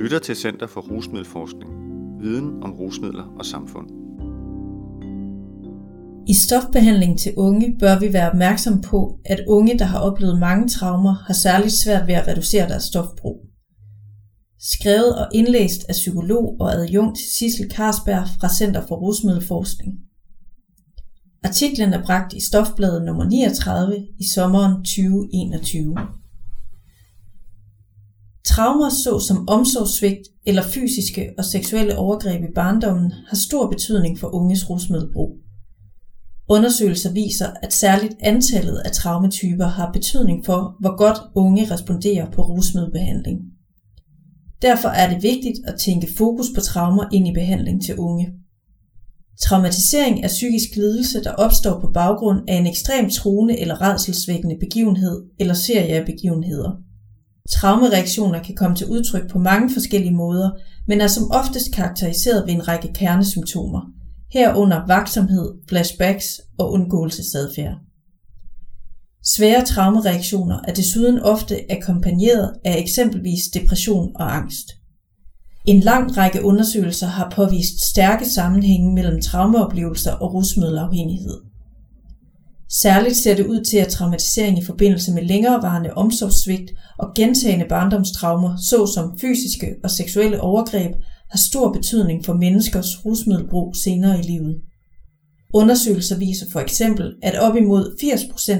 lytter til Center for Rusmiddelforskning. Viden om rusmidler og samfund. I stofbehandling til unge bør vi være opmærksom på, at unge, der har oplevet mange traumer, har særligt svært ved at reducere deres stofbrug. Skrevet og indlæst af psykolog og adjunkt Sissel Karsberg fra Center for Rusmiddelforskning. Artiklen er bragt i Stofbladet nummer 39 i sommeren 2021. Traumer såsom omsorgssvigt eller fysiske og seksuelle overgreb i barndommen har stor betydning for unges rusmiddelbrug. Undersøgelser viser, at særligt antallet af traumetyper har betydning for, hvor godt unge responderer på rusmiddelbehandling. Derfor er det vigtigt at tænke fokus på traumer ind i behandling til unge. Traumatisering er psykisk lidelse, der opstår på baggrund af en ekstremt truende eller redselsvækkende begivenhed eller serie af begivenheder. Traumereaktioner kan komme til udtryk på mange forskellige måder, men er som oftest karakteriseret ved en række kernesymptomer, herunder vaksomhed, flashbacks og undgåelsesadfærd. Svære traumereaktioner er desuden ofte akkompagneret af eksempelvis depression og angst. En lang række undersøgelser har påvist stærke sammenhænge mellem traumeoplevelser og rusmiddelafhængighed. Særligt ser det ud til, at traumatisering i forbindelse med længerevarende omsorgssvigt og gentagende barndomstraumer, såsom fysiske og seksuelle overgreb, har stor betydning for menneskers rusmiddelbrug senere i livet. Undersøgelser viser for eksempel, at op imod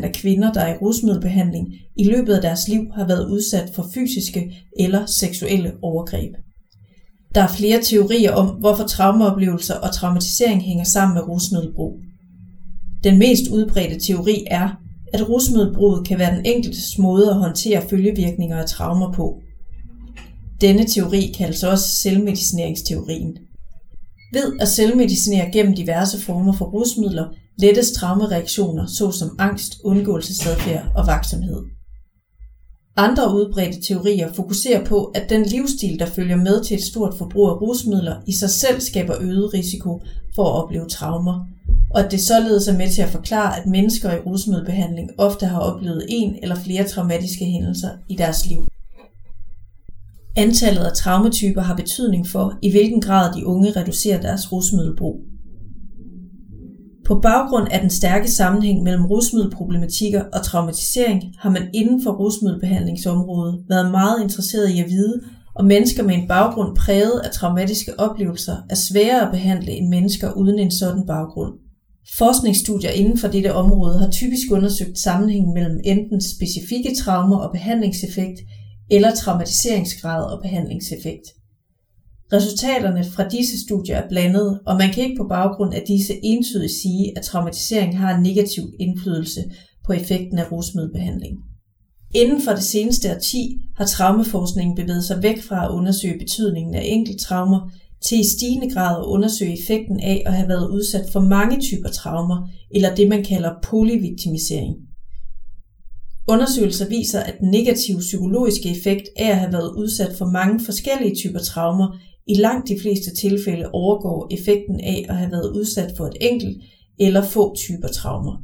80% af kvinder, der er i rusmiddelbehandling, i løbet af deres liv har været udsat for fysiske eller seksuelle overgreb. Der er flere teorier om, hvorfor traumeoplevelser og traumatisering hænger sammen med rusmiddelbrug. Den mest udbredte teori er, at rusmiddelbruget kan være den enkeltes måde at håndtere følgevirkninger af traumer på. Denne teori kaldes også selvmedicineringsteorien. Ved at selvmedicinere gennem diverse former for rusmidler, lettes traumereaktioner såsom angst, undgåelsesadfærd og vaksomhed. Andre udbredte teorier fokuserer på, at den livsstil, der følger med til et stort forbrug af rusmidler, i sig selv skaber øget risiko for at opleve traumer, og at det således er med til at forklare, at mennesker i rusmiddelbehandling ofte har oplevet en eller flere traumatiske hændelser i deres liv. Antallet af traumetyper har betydning for, i hvilken grad de unge reducerer deres rusmiddelbrug. På baggrund af den stærke sammenhæng mellem rusmiddelproblematikker og traumatisering har man inden for rusmiddelbehandlingsområdet været meget interesseret i at vide, om mennesker med en baggrund præget af traumatiske oplevelser er sværere at behandle end mennesker uden en sådan baggrund. Forskningsstudier inden for dette område har typisk undersøgt sammenhængen mellem enten specifikke traumer og behandlingseffekt, eller traumatiseringsgrad og behandlingseffekt. Resultaterne fra disse studier er blandede, og man kan ikke på baggrund af disse entydigt sige, at traumatisering har en negativ indflydelse på effekten af rusmiddelbehandling. Inden for det seneste årti har traumeforskningen bevæget sig væk fra at undersøge betydningen af enkelttraumer til i stigende grad at undersøge effekten af at have været udsat for mange typer traumer, eller det man kalder polyviktimisering. Undersøgelser viser, at den negative psykologiske effekt af at have været udsat for mange forskellige typer traumer i langt de fleste tilfælde overgår effekten af at have været udsat for et enkelt eller få typer traumer.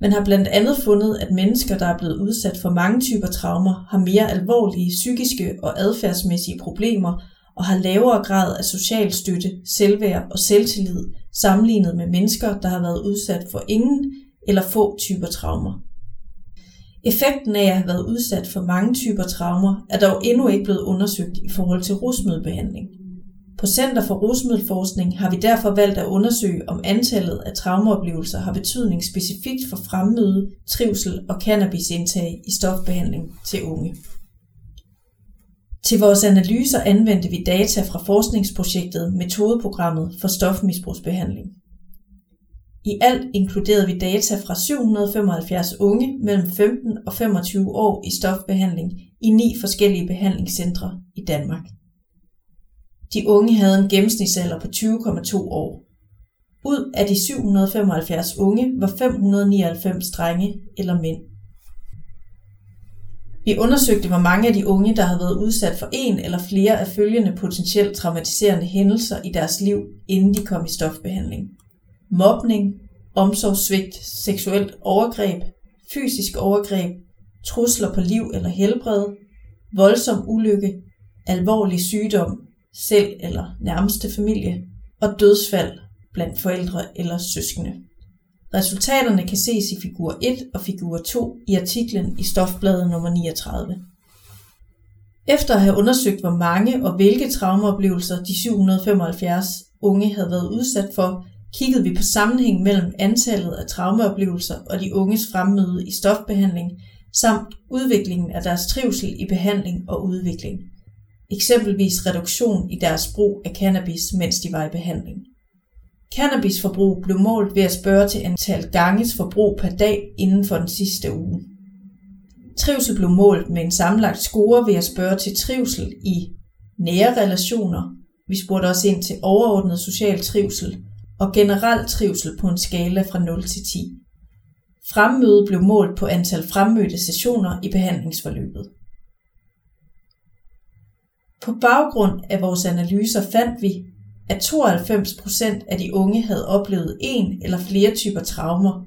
Man har blandt andet fundet, at mennesker, der er blevet udsat for mange typer traumer, har mere alvorlige psykiske og adfærdsmæssige problemer og har lavere grad af social støtte, selvværd og selvtillid sammenlignet med mennesker, der har været udsat for ingen eller få typer traumer. Effekten af at have været udsat for mange typer traumer er dog endnu ikke blevet undersøgt i forhold til rusmiddelbehandling. På Center for Rusmiddelforskning har vi derfor valgt at undersøge, om antallet af traumeoplevelser har betydning specifikt for fremmøde, trivsel og cannabisindtag i stofbehandling til unge. Til vores analyser anvendte vi data fra forskningsprojektet Metodeprogrammet for stofmisbrugsbehandling. I alt inkluderede vi data fra 775 unge mellem 15 og 25 år i stofbehandling i ni forskellige behandlingscentre i Danmark. De unge havde en gennemsnitsalder på 20,2 år. Ud af de 775 unge var 599 drenge eller mænd. Vi undersøgte, hvor mange af de unge, der havde været udsat for en eller flere af følgende potentielt traumatiserende hændelser i deres liv, inden de kom i stofbehandling mobning, omsorgssvigt, seksuelt overgreb, fysisk overgreb, trusler på liv eller helbred, voldsom ulykke, alvorlig sygdom, selv eller nærmeste familie, og dødsfald blandt forældre eller søskende. Resultaterne kan ses i figur 1 og figur 2 i artiklen i Stofbladet nummer 39. Efter at have undersøgt, hvor mange og hvilke traumeoplevelser de 775 unge havde været udsat for, kiggede vi på sammenhængen mellem antallet af traumeoplevelser og de unges fremmøde i stofbehandling, samt udviklingen af deres trivsel i behandling og udvikling. Eksempelvis reduktion i deres brug af cannabis, mens de var i behandling. Cannabisforbrug blev målt ved at spørge til antal ganges forbrug per dag inden for den sidste uge. Trivsel blev målt med en samlet score ved at spørge til trivsel i nære relationer. Vi spurgte også ind til overordnet social trivsel og generel trivsel på en skala fra 0 til 10. Fremmøde blev målt på antal fremmødte sessioner i behandlingsforløbet. På baggrund af vores analyser fandt vi, at 92% af de unge havde oplevet en eller flere typer traumer,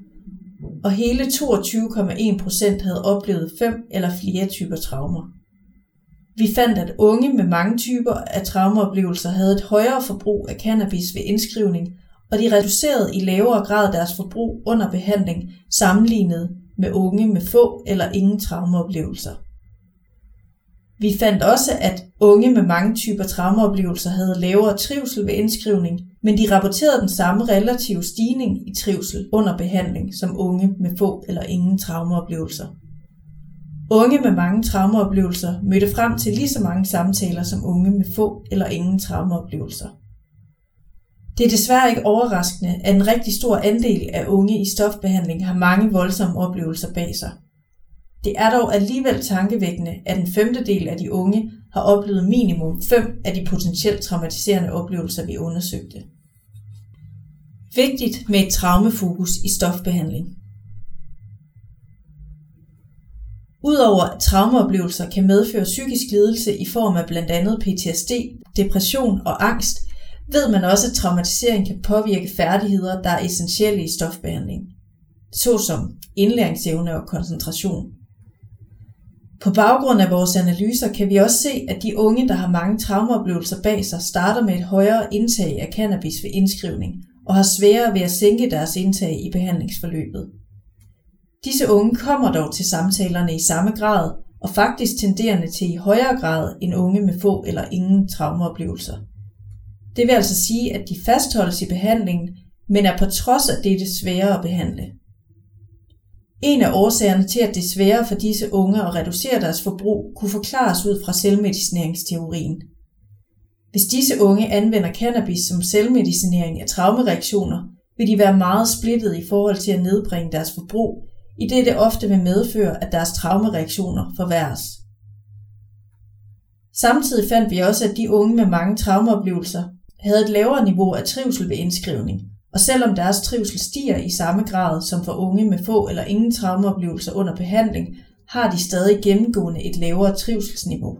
og hele 22,1% havde oplevet fem eller flere typer traumer. Vi fandt, at unge med mange typer af traumeoplevelser havde et højere forbrug af cannabis ved indskrivning, og de reducerede i lavere grad deres forbrug under behandling sammenlignet med unge med få eller ingen traumeoplevelser. Vi fandt også, at unge med mange typer traumeoplevelser havde lavere trivsel ved indskrivning, men de rapporterede den samme relative stigning i trivsel under behandling som unge med få eller ingen traumeoplevelser. Unge med mange traumeoplevelser mødte frem til lige så mange samtaler som unge med få eller ingen traumeoplevelser. Det er desværre ikke overraskende, at en rigtig stor andel af unge i stofbehandling har mange voldsomme oplevelser bag sig. Det er dog alligevel tankevækkende, at en femtedel af de unge har oplevet minimum fem af de potentielt traumatiserende oplevelser, vi undersøgte. Vigtigt med et traumefokus i stofbehandling. Udover at traumeoplevelser kan medføre psykisk lidelse i form af blandt andet PTSD, depression og angst, ved man også, at traumatisering kan påvirke færdigheder, der er essentielle i stofbehandling, såsom indlæringsevne og koncentration. På baggrund af vores analyser kan vi også se, at de unge, der har mange traumeoplevelser bag sig, starter med et højere indtag af cannabis ved indskrivning og har sværere ved at sænke deres indtag i behandlingsforløbet. Disse unge kommer dog til samtalerne i samme grad, og faktisk tenderende til i højere grad end unge med få eller ingen traumeoplevelser. Det vil altså sige, at de fastholdes i behandlingen, men er på trods af det sværere at behandle. En af årsagerne til, at det er sværere for disse unge at reducere deres forbrug, kunne forklares ud fra selvmedicineringsteorien. Hvis disse unge anvender cannabis som selvmedicinering af traumereaktioner, vil de være meget splittet i forhold til at nedbringe deres forbrug, i det det ofte vil medføre, at deres traumereaktioner forværres. Samtidig fandt vi også, at de unge med mange traumeoplevelser havde et lavere niveau af trivsel ved indskrivning, og selvom deres trivsel stiger i samme grad som for unge med få eller ingen traumeoplevelser under behandling, har de stadig gennemgående et lavere trivselsniveau.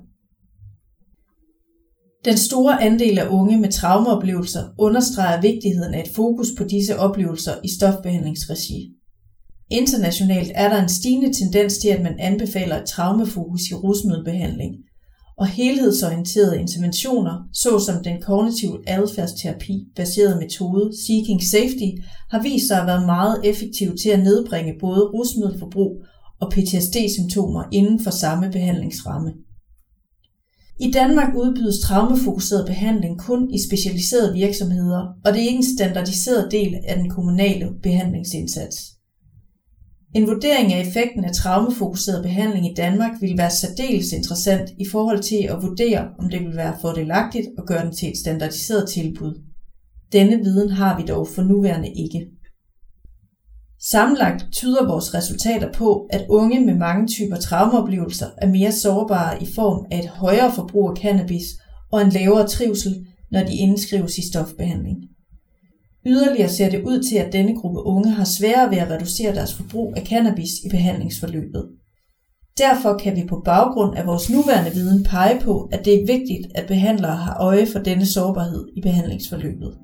Den store andel af unge med traumeoplevelser understreger vigtigheden af et fokus på disse oplevelser i stofbehandlingsregi. Internationalt er der en stigende tendens til, at man anbefaler et traumefokus i rusmiddelbehandling – og helhedsorienterede interventioner, såsom den kognitive adfærdsterapi baserede metode Seeking Safety, har vist sig at være meget effektiv til at nedbringe både rusmiddelforbrug og PTSD-symptomer inden for samme behandlingsramme. I Danmark udbydes traumefokuseret behandling kun i specialiserede virksomheder, og det er ikke en standardiseret del af den kommunale behandlingsindsats. En vurdering af effekten af traumefokuseret behandling i Danmark vil være særdeles interessant i forhold til at vurdere, om det vil være fordelagtigt at gøre den til et standardiseret tilbud. Denne viden har vi dog for nuværende ikke. Sammenlagt tyder vores resultater på, at unge med mange typer traumeoplevelser er mere sårbare i form af et højere forbrug af cannabis og en lavere trivsel, når de indskrives i stofbehandling. Yderligere ser det ud til, at denne gruppe unge har sværere ved at reducere deres forbrug af cannabis i behandlingsforløbet. Derfor kan vi på baggrund af vores nuværende viden pege på, at det er vigtigt, at behandlere har øje for denne sårbarhed i behandlingsforløbet.